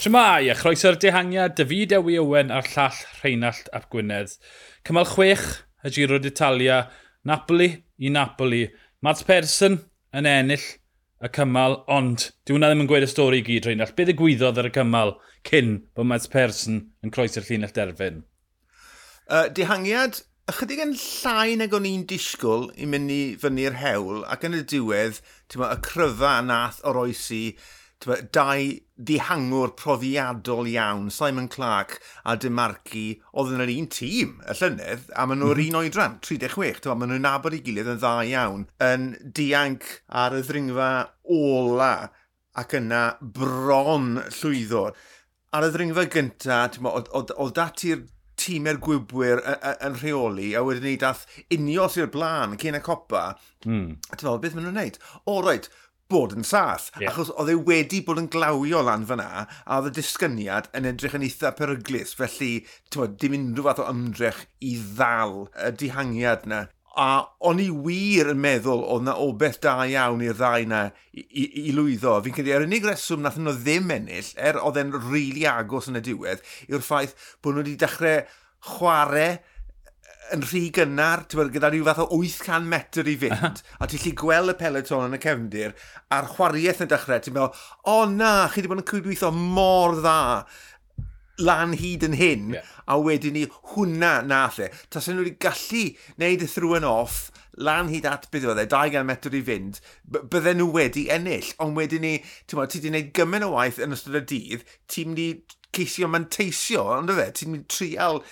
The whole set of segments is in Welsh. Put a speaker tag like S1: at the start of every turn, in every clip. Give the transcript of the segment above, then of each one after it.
S1: Siamai, a chroeso'r dehangiad, David Ewi Owen a'r llall Rheinald Ap Gwynedd. Cymal 6 y Giro d'Italia, Napoli i Napoli. Mads Persson yn ennill y cymal, ond dyw hwnna ddim yn gweud y stori i gyd, Rheinald. Beth y gwyddodd ar y cymal cyn bod Mads Persson yn croesi'r llinell derfyn?
S2: Uh, dehangiad ychydig yn llai nag o'n i'n disgwyl i mynd i fyny'r hewl ac yn y diwedd, ma, y cryfa nath oroesi dau dihangwr profiadol iawn, Simon Clark a Demarci, oedd yn yr un tîm y llynydd, a maen nhw'r mm. un oedran, 36, maen nhw'n nabod i gilydd yn dda iawn, yn dianc ar y ddringfa ola ac yna bron llwyddo. Ar y ddringfa gynta, oedd dati'r tîmau'r gwybwyr yn rheoli, a wedyn ni dath unios i'r blaen, cyn y copa. Mm. Ti'n meddwl, beth maen nhw'n neud? O, roed, right, bod yn saff. Yeah. Achos oedd e wedi bod yn glawio lan fyna, a oedd y disgyniad yn edrych yn eitha peryglus. Felly, tywed, dim unrhyw fath o ymdrech i ddal y dihangiad na. A o'n i wir yn meddwl oedd na obeth da iawn i'r ddau na i, i, i lwyddo. Fi'n credu, yr unig reswm nath nhw ddim ennill, er oedd e'n rili really agos yn y diwedd, yw'r ffaith bod nhw wedi dechrau chwarae yn rhy gynnar, ti'n gyda rhyw fath o 800 metr i fynd, a ti'n lli gweld y peleton yn y cefndir, a'r chwariaeth yn dechrau, ti'n meddwl, o oh, na, chi wedi bod yn cydweithio mor dda lan hyd yn hyn, yeah. a wedyn ni hwnna nath e. Tas nhw wedi gallu wneud y through and off, lan hyd at beth oedd e, 200 metr i fynd, bydden nhw wedi ennill. Ond wedyn ni, ti'n meddwl, ti wedi gwneud gymaint o waith yn ystod y dydd, ti'n mynd i ceisio manteisio, ond o fe, ti'n mynd i trial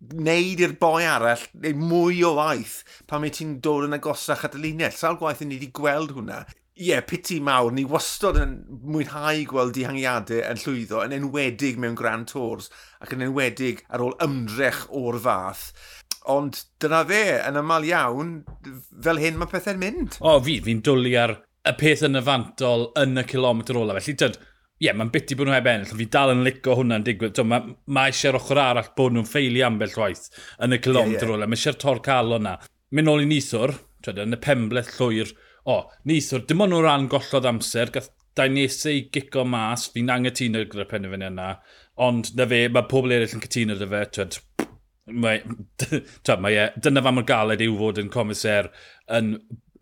S2: wneud i'r boi arall neu mwy o waith pan mae ti'n dod yn agosach at y linell. Sawl gwaith ni wedi gweld hwnna. Ie, yeah, piti mawr, ni wastod yn mwynhau gweld dihangiadau yn llwyddo, yn enwedig mewn Grand Tours ac yn enwedig ar ôl ymdrech o'r fath ond dyna fe, yn aml iawn, fel hyn mae pethau'n mynd.
S1: O, fi, fi'n dwlu ar y peth yn y fantol yn y kilometr ola. Felly, dyd, yeah, mae'n biti bod nhw heb ennill. Fi dal yn licio hwnna'n digwydd. Mae ma, eisiau'r ochr arall bod nhw'n ffeili ambell waith yn y kilometr yeah, yeah. Mae eisiau'r tor cael o'na. Mynd ôl i nithwr, yn y pembleth llwyr. O, nithwr, dim ond nhw'n rhan gollodd amser. Gath Dainese i gico mas. Fi'n angytuno gyda'r penderfynu yna. Ond na fe, mae pobl eraill yn cytuno dy fe. Twyd, mae, twyd, mae, e, dyna fam o'r galed yw fod yn comiser yn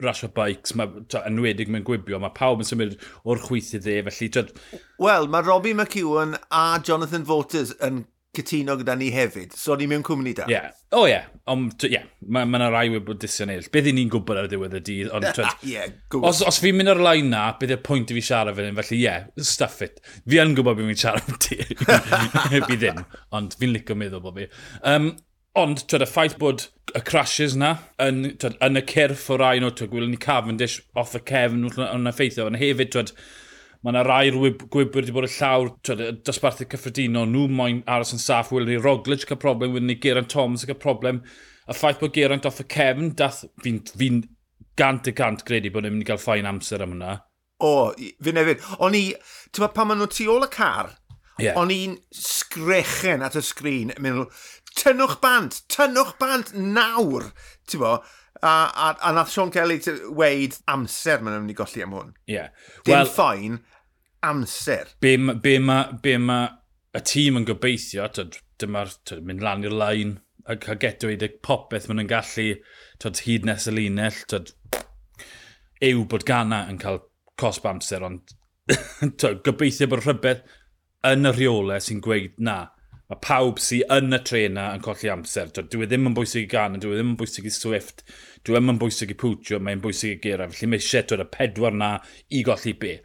S1: rasio bikes, mae enwedig mewn gwibio, mae pawb yn symud o'r chwyth i dde, felly... Tyd...
S2: Wel, mae Robbie McEwan a Jonathan Voters yn cytuno gyda ni hefyd, so ni mewn cwmni da.
S1: Ie, yeah. o oh, ie, yeah. ond ie, yeah. mae ma yna rai wedi bod webodysion eill. Beth i ni'n gwybod ar y diwedd y dydd, ond twyd, yeah, os, os fi'n mynd ar lai na, beth yw'r pwynt i fi siarad fan hyn, felly ie, yeah, stuff it. Fi yn gwybod beth fi'n siarad am ti, fi ddim, ond fi'n licio meddwl bod fi. Um, Ond, twyd, y ffaith bod y crashes na yn, twyd, yn y cyrff o rai nhw, twyd, gwylwn ni Cavendish off y cefn yn effeithio. Ond hefyd, twyd, mae yna rai'r gwybwyr wedi bod y llawr, twyd, y dosbarthu cyffredinol, nhw moyn aros yn saff, wylwn ni Roglic cael problem, wylwn ni Geraint Thomas cael problem. Y ffaith bod Geraint off y cefn, dath fi'n fi gant y gant credu bod ni'n mynd i gael ffain amser am hwnna.
S2: O, fi nefyd. O'n i, ti'n pan maen nhw tu ôl y car, yeah. o'n i'n sgrechen at y sgrin, mynd, tynnwch bant, tynnwch bant nawr, ti'n bo? A, a, a nath Sean Kelly weid amser maen nhw'n mynd i golli am hwn.
S1: Ie. Yeah.
S2: Dim well, ffain, amser.
S1: Be, be, ma, be ma y tîm yn gobeithio, dyma'r mynd lan i'r lain, a cael getwyd y popeth maen nhw'n gallu tyd, hyd nes y linell, tyd, yw bod gana yn cael cosb amser, ond gobeithio bod rhywbeth yn y rheolau sy'n gweud na mae pawb sy'n yn y trena yn colli amser. Dwi e ddim yn bwysig i gan, dwi e ddim yn bwysig i Swift, dwi e ddim yn bwysig i Pwtio, mae'n bwysig i Gera. Felly mae eisiau dod y pedwar na i golli be.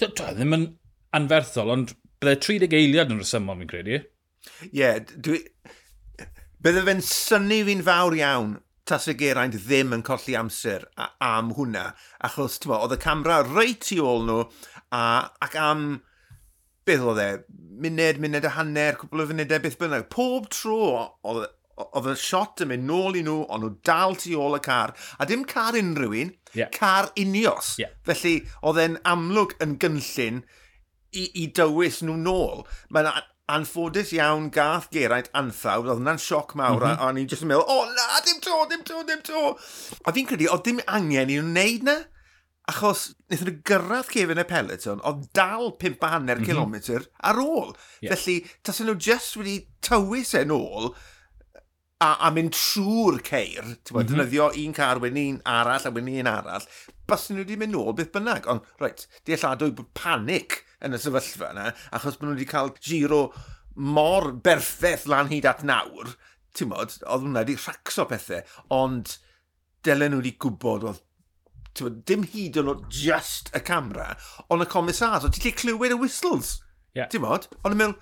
S1: Dwi ddim yn anferthol, ond bydde 30 eiliad yn rhesymol fi'n credu.
S2: Ie, yeah, dwi... Bydde fe'n syni fi'n fawr iawn tas y Geraint ddim yn colli amser am hwnna, achos oedd y camera reit i ôl nhw, a, ac am beth oedd e, muned, muned a hanner, cwbl o funudau, beth bynnag. Pob tro e- oedd y shot yn mynd nôl i nhw, ond nhw dal tu ôl y car, a dim car unrhyw un, yeah. car unios. Yeah. Felly oedd e'n amlwg yn gynllun i, i dywys nhw nôl. Mae'n anffodus iawn gath Geraint anthawd, oedd hwnna'n sioc mawr, mm -hmm. a, mhm. a o'n i'n just yn meddwl, o oh, na, dim to, dim to, dim to. A fi'n credu, oedd dim angen i nhw wneud na. Achos, wnaethon nhw gyrraedd Kevin y Peloton, ond dal 5 a hanner mm -hmm. kilometr ar ôl. Yeah. Felly, tas nhw just wedi tywys e'n ôl, a, a mynd trwy'r ceir, ti'n bod, mm -hmm. dynyddio un car wyn un arall a wyn un arall, bas nhw wedi mynd nôl beth bynnag. Ond, reit, dealladwy panic yn y sefyllfa yna, achos bod nhw wedi cael giro mor berffaith lan hyd at nawr, ti'n bod, oedd hwnna wedi rhacso pethau, ond dylen nhw wedi gwybod oedd dim hyd yn oed just y camera, ond y comisars, ond ti'n lle clywed y whistles. Yeah. Ti'n bod? Ond yn meddwl,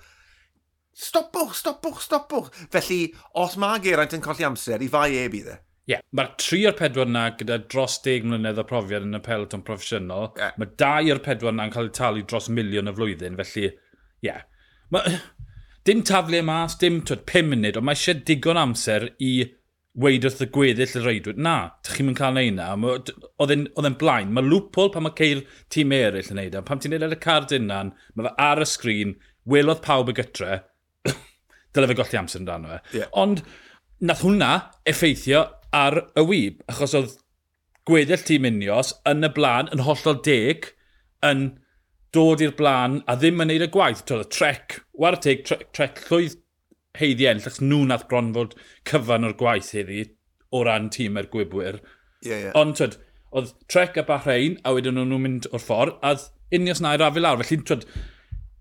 S2: stopwch, stopwch, stopwch. Felly, os mae Geraint yn colli amser, i fai e bydd e.
S1: Ie, yeah. mae'r tri o'r pedwar yna gyda dros deg mlynedd o profiad yn y peloton proffesiynol. Yeah. Mae dau o'r pedwar yna'n cael eu talu dros miliwn y flwyddyn, felly, ie. Yeah. Ma... Dim taflu mas, dim twyd, 5 munud, ond mae eisiau digon amser i weid wrth y gweddill y reidwyd, na, ydych chi'n mynd cael ei na. Oedd e'n blaen. Mae lwpol pan mae ceir tîm eraill yn neud. E. Pam ti'n neud ar y card unan, mae fe ar y sgrin, welodd pawb y gytre, dyle fe golli amser amdano fe. Yeah. Ond nath hwnna effeithio ar y wyb, achos oedd gweddill tîm unios yn y blaen yn hollol deg yn dod i'r blaen a ddim yn neud y gwaith. Toedd y trec, war y teg, trec, trec llwydd heiddi enll, achos nhw nath bron fod cyfan o'r gwaith heddi o ran tîm er gwybwyr. Yeah, yeah. Ond, twyd, oedd trec a Bahrein, a wedyn nhw'n mynd o'r ffordd, a unios na i'r afel arall. Felly, twyd,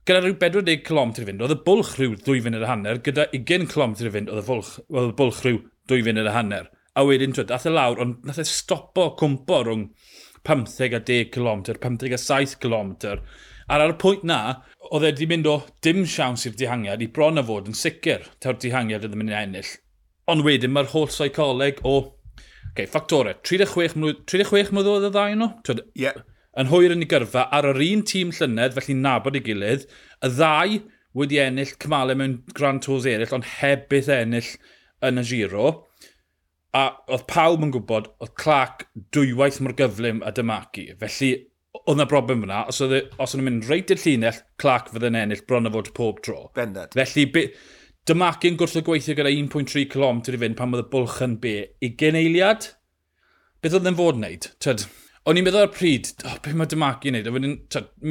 S1: gyda rhyw 40 km i fynd, oedd y bwlch rhyw 2 funud y hanner, gyda 20 km i fynd, oedd y bwlch, oedd y bwlch rhyw 2 funud y hanner. A wedyn, twyd, ath y e lawr, ond nath e stopo cwmpo rhwng 15 a 10 km, 15 a 7 km. Ar ar y pwynt na, oedd e wedi mynd o dim siawns i'r dihangiad i bron a fod yn sicr taw'r dihangiad oedd yn mynd i ennill. Ond wedyn mae'r holl seicoleg o... Okay, ffactorau, 36 mlynedd, oedd y ddau nhw? Twyd, yeah. Yn hwyr yn ei gyrfa, ar yr un tîm llynedd, felly nabod ei gilydd, y ddau wedi ennill cymalau mewn Grand Tours eraill, ond heb beth ennill yn y giro. A oedd pawb yn gwybod, oedd Clark dwywaith mor gyflym a dymacu. Felly oedd yna broblem fyna, os oedd e, os nhw'n mynd reit i'r llinell, Clark fydde'n ennill bron o fod pob tro.
S2: Bendant.
S1: Felly, be, dyma ac yn gwrth gweithio gyda 1.3 km i fynd pan oedd y bwlch yn be. I geneiliad. beth oedd yn fod wneud? Tyd, o'n i'n meddwl ar pryd, oh, beth mae Dymaci yn neud? A wedyn,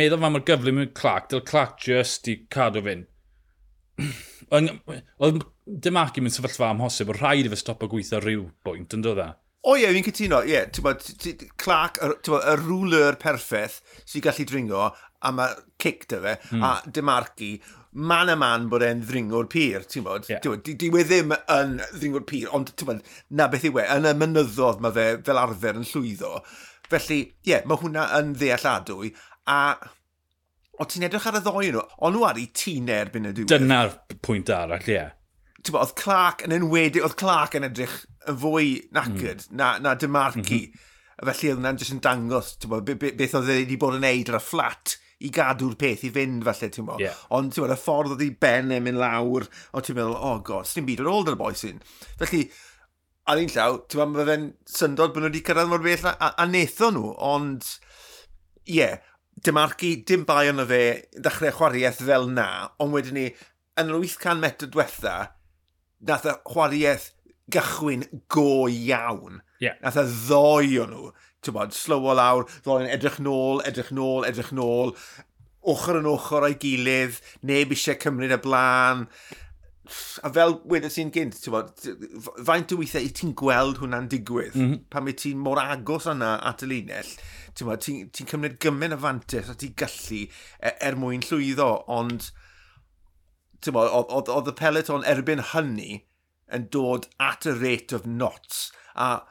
S1: meddwl fan mor gyflym yn Clark, dyl Clark just i cadw fynd. oedd Dymaci mewn sefyllfa amhosib, o rhaid i fe stop o gweithio rhyw bwynt, yn dod dda?
S2: O ie, fi'n cytuno, ie, yeah, Clark, y rwler perffaith sy'n gallu dringo, a mae cic dy fe, mm. a dymarcu, man a man bod e'n ddringo'r pyr, ti'n bod? Yeah. Di, di we ddim yn ddringo'r pyr, ond ti'n bod, na beth i we, yn y mynyddodd mae fe fel arfer yn llwyddo. Felly, ie, yeah, mae hwnna yn ddealladwy, a o ti'n edrych ar y ddoen nhw, ond nhw ar ei tîn erbyn y diwedd.
S1: Dyna'r pwynt arall, ie. Yeah bo,
S2: oedd Clark yn enwedig, oedd Clark yn edrych yn fwy nacyd mm. na, na Demarci. Mm -hmm. Felly oedd hwnna'n jyst yn dangos bo, be, be, beth oedd e wedi bod yn neud ar y fflat i gadw'r peth i fynd falle, ti'n mo. Yeah. Ond ti'n bod, y ffordd oedd i ben yn mynd lawr, o ti'n meddwl, oh god, sy'n byd ar ôl dy'r boi sy'n. Felly, ar un llaw, ti'n bod, mae fe'n syndod bod nhw wedi cyrraedd mor bell a, a, a netho nhw, ond, ie, yeah, dymarcu dim bai yna fe ddechrau chwariaeth fel na, ond wedyn ni, yn yr 800 metr diwetha, nath y chwariaeth gychwyn go iawn. Yeah. Nath y ddoi o nhw, ti'n bod, slow o lawr, ddoi yn edrych nôl, edrych nôl, edrych nôl, ochr yn ochr o'i gilydd, neb eisiau cymryd y blaen. A fel wedyn sy'n gynt, ti'n bod, faint o weithiau i ti'n gweld hwnna'n digwydd, mm -hmm. pan mae ti'n mor agos yna at y linell, ti'n bod, ti'n ti cymryd gymaint o fantes a ti'n gallu er, er mwyn llwyddo, ond oedd y peleton erbyn hynny yn dod at y rate of knots. A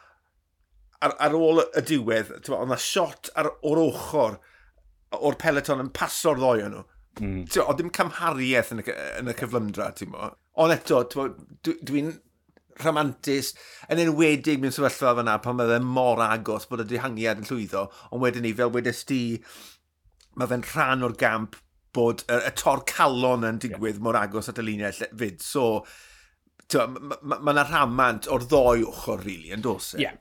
S2: ar, ar ôl y diwedd, oedd yna shot ar, o'r ochr o'r peleton yn paso'r ddoi nhw. Mm. Oedd dim camhariaeth yn y, yn y cyflymdra, ti'n mo. Ond eto, dwi'n rhamantus, yn enwedig mewn sefyllfa fyna pan mae mor agos bod y dihangiad yn llwyddo, ond wedyn ni, fel wedys ti, mae fe'n rhan o'r gamp bod y, y tor calon yn digwydd yeah. mor agos at y luniau fyd. So, mae yna ma, ma rhamant o'r ddoi ochr, rili, really, yn dos e?
S1: Yeah.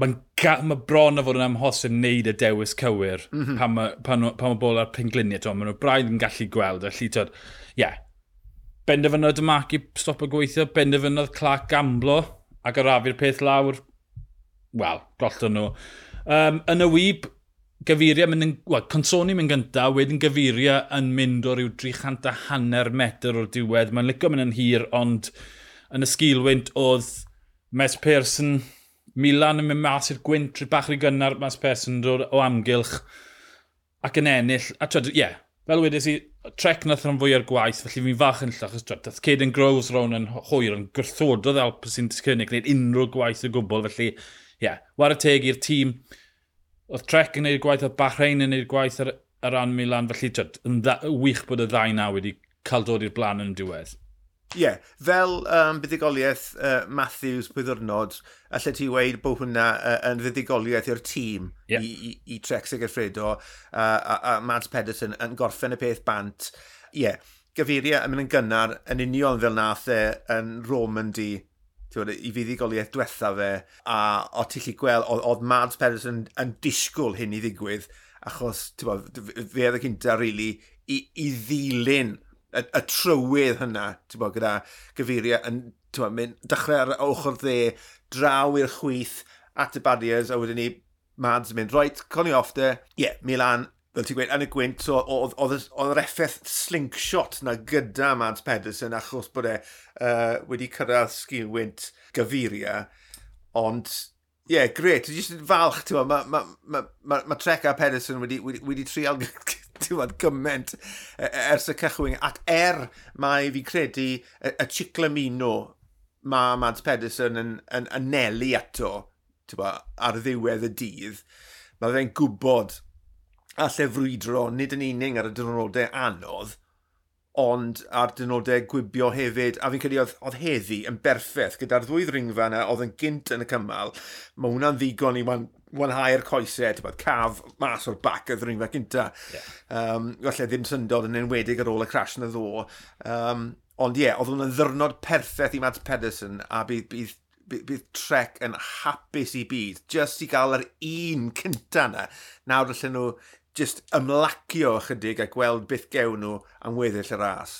S1: Mae'n ma bron o fod yn amhosib wneud y dewis cywir mm -hmm. pan mae pan ma, ma bol ar pengliniau. Mae nhw braidd yn gallu gweld. Felly, ie, yeah. benderfynodd y mac i stop o gweithio, benderfynodd Clark gamblo ac arafu'r peth lawr. Wel, gollton nhw. Um, yn y wyb, gyfuriau mynd yn, wel, Consoni mynd gynta, wedyn gyfuriau yn mynd o ryw 300 a hanner metr o'r diwedd. Mae'n licio mynd yn hir, ond yn y sgilwynt oedd Mes Pearson, Milan yn mynd mas i'r gwynt, rhywbeth bach rhy gynnar Mes Pearson dod o amgylch ac yn ennill. A twyd, ie, yeah, fel wedes i, trec nath rhan fwy ar gwaith, felly fi'n fach yn llach. Twyd, dath Caden Groves rown yn hwyr yn gwrthododd Alpes sy'n disgynnu, gwneud unrhyw gwaith o gwbl, felly ie, yeah, war y teg i'r tîm oedd Trek yn gwneud gwaith, oedd Bahrein yn gwneud gwaith ar, ar ran Milan, felly tyd, yn dda, wych bod y ddau na wedi cael dod i'r blaen yn diwedd.
S2: Ie, yeah, fel um, buddigoliaeth uh, Matthews pwyddwrnod, allai ti weid bod hwnna uh, yn fuddigoliaeth i'r tîm yeah. i, i, i Trek Effredo uh, a, a Mads Pedersen yn gorffen y peth bant. Ie, yeah, gyfeiriau yn mynd yn gynnar yn union fel nath e yn Roman bod, i fuddigoliaeth diwetha fe, a o ti'n chi gweld, oedd Mads Peres yn, yn disgwyl hyn i ddigwydd, achos bod, fe oedd y cynta really, i, i ddilyn y, y trywydd hynna, bod, gyda gyfeiriau yn bod, mynd, dechrau ar ochr dde, draw i'r chwyth at y barriers, a wedyn ni Mads yn mynd, right, coni off de, ie, yeah, Milan, fel ti'n gweud, yn y gwynt, so, oedd yr effaith slingshot na gyda Mads Pedersen achos bod e uh, wedi cyrraedd sgil wynt gyfuria. Ond, ie, yeah, gret, ti'n jyst yn falch, ti'n ma, ma, ma, ma, ma Trec a Pedersen wedi, wedi, wedi trial ti'n gymaint e-, e-, ers y cychwyn. Ac er mae fi credu y, y Ciclamino mae Mads Pedersen yn, yn anelu ato, ti'n ar ddiwedd y dydd, mae fe'n gwybod a llefrwydro nid yn unig ar y dynodau anodd, ond ar dynodau gwibio hefyd, a fi'n credu oedd, oedd heddi yn berffaith gyda'r ddwy ddringfa yna oedd yn gynt yn y cymal, mae hwnna'n ddigon i wan, wanhau'r coesau, ti'n bod, caf mas o'r bac y ddringfa gynta. Yeah. Um, falle ddim syndod yn enwedig ar ôl y crash yn y ddo. Um, ond ie, yeah, oedd hwnna'n ddyrnod perffaith i Mads Pedersen, a bydd, bydd bydd, bydd Trek yn hapus i byd, just i gael yr un cynta yna. Nawr allan nhw just ymlacio ychydig a gweld beth gewn nhw am weddill y ras.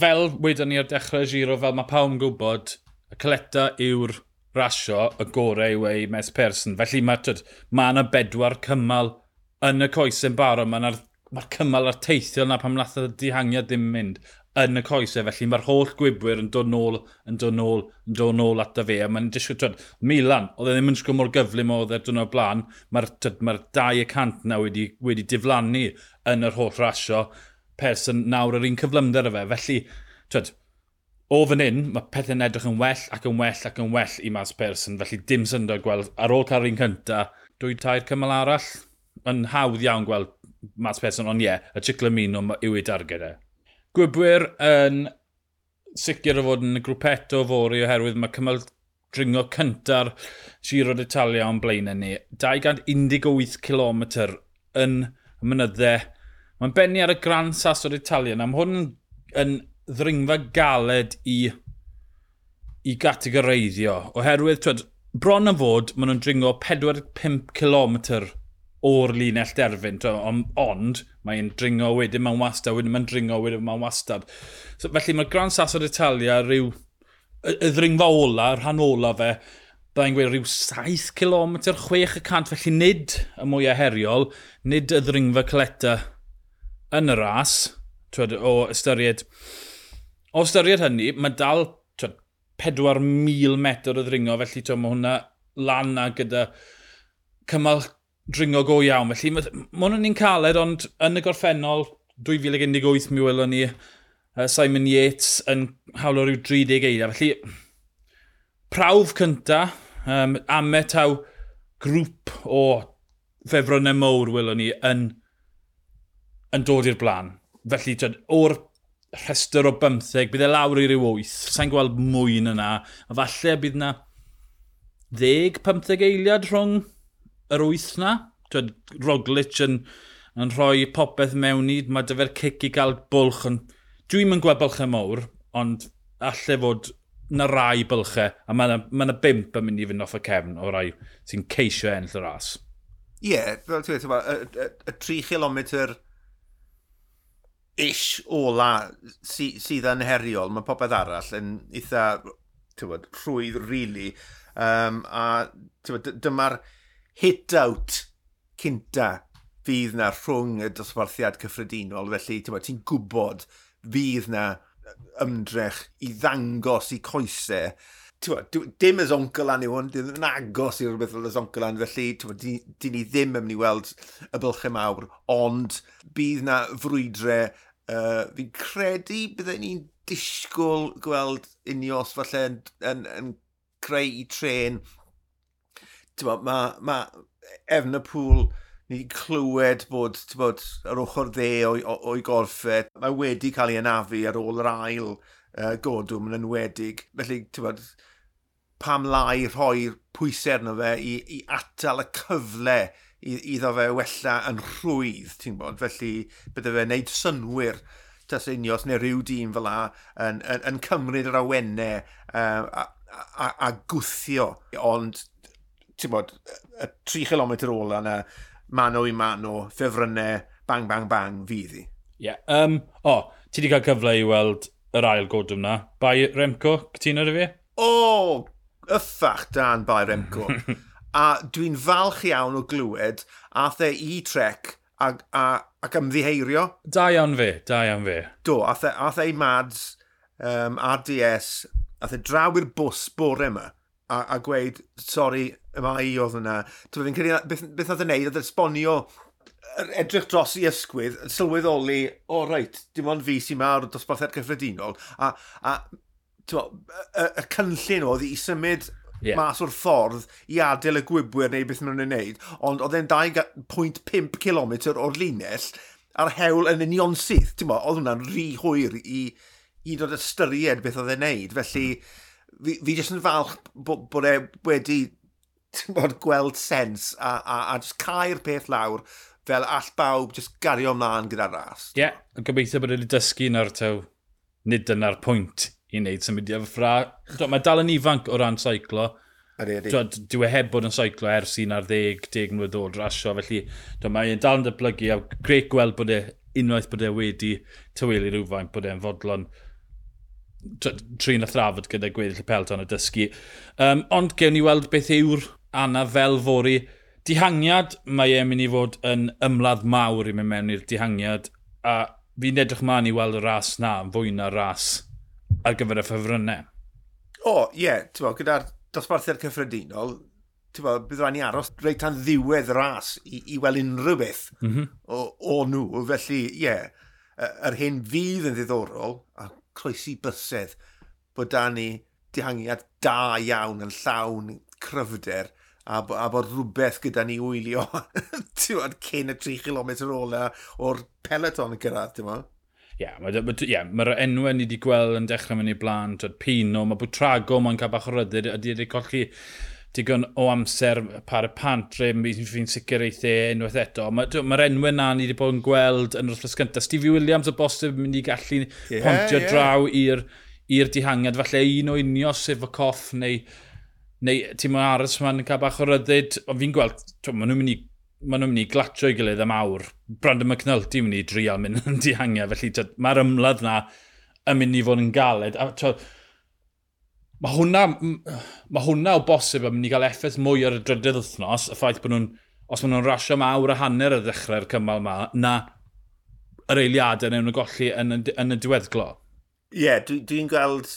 S1: Fel wedyn ni ar dechrau giro, fel mae pawb yn gwybod, y coleta yw'r rasio y gorau yw ei mes person. Felly mae tyd, ma yna bedwar cymal yn y coesau'n barod. Mae'r ma, cymal a'r teithio yna pam nath y dihangiad ddim mynd yn y coesau, felly mae'r holl gwybwyr yn dod nôl, yn dod nôl, yn dod nôl at y fe, a mae'n disgwyl, twyd, Milan, oedd e ddim yn sgwm o'r gyflym oedd e'r dwrnod blaen, mae'r mae 2% na wedi, wedi diflannu yn yr holl rasio, person nawr yr un cyflymder y fe, felly, twyd, o fan hyn, mae pethau'n edrych yn well ac yn well ac yn well i Mas person, felly dim syndod gweld ar ôl cael un cynta, dwy tair cymal arall, yn hawdd iawn gweld Mas person, ond ie, yeah, y Ciclamino yw ei darged e. Gwybwyr yn sicr o fod yn y grwpet fori oherwydd mae cymal dringo cynta'r Giro d'Italia o'n blaenau ni. 218 km yn y mynyddau. Mae'n benni ar y Gran Sasso d'Italia. Am hwn yn, yn ddringfa galed i, i gategoreiddio. Oherwydd, twed, bron yn fod, maen nhw'n dringo 45 km o'r linell derfyn. Ond, ond mae'n dringo wedyn, mae'n wastad, wedyn mae'n dringo wedyn, mae'n wastad. So, felly mae'r Gran Sasso d'Italia rhyw y, y ddringfa ola, y rhan ola fe, byddai'n gweud rhyw 7 km, 6 y cant, felly nid y mwyaf heriol, nid y ddringfa cleta yn y ras, twed, o ystyried. O ystyried hynny, mae dal 4,000 metr o ddringo, felly twed, mae hwnna lan na gyda cymal dringo go iawn. Felly, mae hwn ni'n caled, ond yn y gorffennol 2018 mi welon ni Simon Yates yn hawlo rhyw 30 eiliad. Felly, prawf cynta, um, ame taw grŵp o ffefrynau mowr welon ni yn, yn dod i'r blaen. Felly, tyd, o'r rhestr o 15, bydd e lawr i ryw 8. Sa'n gweld mwy yn yna. A falle bydd yna 10, 15 eiliad rhwng yr wyth na. Twyd, Roglic yn, yn rhoi popeth mewn i, mae dyfer cic i gael bwlch. yn... Dwi'n mynd gweld bylchau mawr, ond allai fod na rai bylchau, a mae yna ma, bimp yn mynd i fynd off y cefn o rai sy'n ceisio enll y ras.
S2: Ie, yeah, fel ti'n dweud, y, y, 3 km ish ola sy, sydd yn heriol, mae popeth arall yn eitha bod, rhwydd rili. Really. Um, a bod, dyma'r hit-out cynta fydd na rhwng y dosbarthiad cyffredinol, felly ti'n gwybod fydd na ymdrech i ddangos i coesau. Dim y zoncolan yw hwn, dim yn agos i rhywbeth fel y zoncolan, felly di, di ni ddim yn mynd i weld y bylchau mawr, ond bydd na frwydrau. Uh, fi'n credu byddai ni'n disgwyl gweld unios falle yn, yn, yn creu i tren bod, mae ma efn y pŵl ni wedi clywed bod, bod yr ochr dde o'i, oi gorffau, mae wedi cael ei anafu ar ôl yr ail uh, godwm yn enwedig. Felly, bod, pam lai rhoi pwysau arno fe i, i atal y cyfle i, iddo fe wella yn rhwydd, ti'n bod? Felly, bydde fe wneud synwyr tas unios neu rhyw dîm fel la yn, yn, yn cymryd yr awennau uh, a, a, a gwthio. Ond ti'n bod, y 3 km ôl yna, mano i mano, ffefrynnau, bang, bang, bang, fydd i.
S1: Ie. Yeah. Um, o, oh, ti wedi cael cyfle i weld yr ail godwm na. Bai Remco, cytuno dy fi?
S2: O, oh, yffach dan Bai Remco. a dwi'n falch iawn o glywed ath e i trec ac, a, ac ymddiheirio.
S1: Da iawn fe, da iawn fe.
S2: Do, ath e, ath e i Mads um, RDS, ath e draw i'r bws bore yma a, a gweud, sori, mae i oedd yna. Fi'n credu, beth, beth oedd yn neud, oedd esbonio edrych dros i ysgwydd, sylweddoli, o oh, reit, dim ond fi sy'n mawr o dosbarthiad cyffredinol, a, a twa, y, y cynllun oedd i symud yeah. mas o'r ffordd i adael y gwybwyr neu beth maen nhw'n wneud, ond oedd e'n 2.5 km o'r linell a'r hewl yn union syth. Ti'n mo, oedd hwnna'n rhy hwyr i, i dod ystyried beth oedd e'n neud, felly fi, fi jyst yn falch bod, bod e wedi bod, gweld sens a, a, a just cael peth lawr fel all bawb just gario ymlaen gyda'r ras.
S1: Ie, yeah, yn gobeithio bod wedi dysgu yn artaw. Nid yna'r pwynt i wneud symudiad fy ffra. Mae dal yn ifanc o ran seiclo. Dwi e heb bod yn seiclo ers un ar 10, 10 mlynedd oed rasio, felly mae'n dal yn dyblygu a greu gweld bod e unwaith bod e wedi tywelu rhywfaint bod e'n fodlon trin a thrafod gyda gweddill y pelton a dysgu. Um, ond gewn ni weld beth yw'r Anna fel fori. Dihangiad, mae e'n mynd i fod yn ymladd mawr i mewn mewn i'r dihangiad. A fi'n edrych ma'n i weld y ras na, fwy na ras ar gyfer y ffefrynnau.
S2: O, oh, ie, yeah, gyda'r dosbarthiad cyffredinol, tyfo, bydd rhaid ni aros reit tan ddiwedd ras i, i weld unrhyw beth mm -hmm. o, o nhw. Felly, ie, yeah, yr hyn fydd yn ddiddorol, a croesi bysedd, bod da ni dihangiad da iawn yn llawn cryfder, a, a bod rhywbeth gyda ni wylio cyn y 3 km ola o'r peleton yn cyrraedd, ti'n meddwl?
S1: Ie, yeah, mae'r ma, yeah, ma enwau e ni wedi gweld yn dechrau mynd i blaen, twyd Pino, mae Bwtrago, mae'n cael bach o rydydd, ydy wedi colli digon o amser par y pantre, fi'n sicr eithe unwaith eto. Mae'r ma enwau na ni wedi bod yn gweld yn yr wrthlas gyntaf. Stevie Williams o bosib yn mynd i gallu yeah, pontio yeah. draw i'r i'r dihangiad, falle un o unio sef y coff neu neu ti'n mynd aros ma'n cael bach o ryddid, ond fi'n gweld, maen nhw'n mynd i maen nhw'n mynd i glatio i gilydd am awr. Brandon McNulty yn mynd i drial mynd yn dihangio, felly mae'r ymladd na yn mynd i fod yn galed. A, to, mae hwnna, mae hwnna o bosib yn mynd i gael effaith mwy ar y drydydd wythnos, y ffaith bod nhw'n, os maen nhw'n rasio am awr a hanner y ddechrau'r cymal yma, na yr eiliadau newn nhw golli yn, y, yn y diweddglo.
S2: Ie, yeah, dwi'n dwi gweld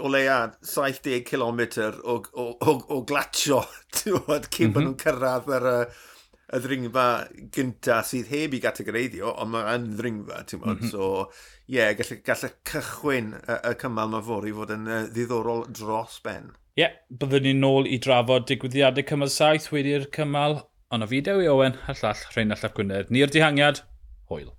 S2: o leia 70 km o, o, o, o glatio cyn mm -hmm. bod nhw'n cyrraedd ar y, y ddringfa gynta sydd heb i gategoreiddio, ond mae'n ddringfa, ti'n bod. Mm -hmm. So, ie, yeah, gall, gall y cychwyn y, y cymal mae fori fod yn ddiddorol dros ben.
S1: Ie, yeah, byddwn ni'n nôl i drafod digwyddiadau cymal saith wedi'r cymal, ond o fideo i Owen, a llall Rheinald Llap Gwynedd. Ni'r dihangiad, hwyl.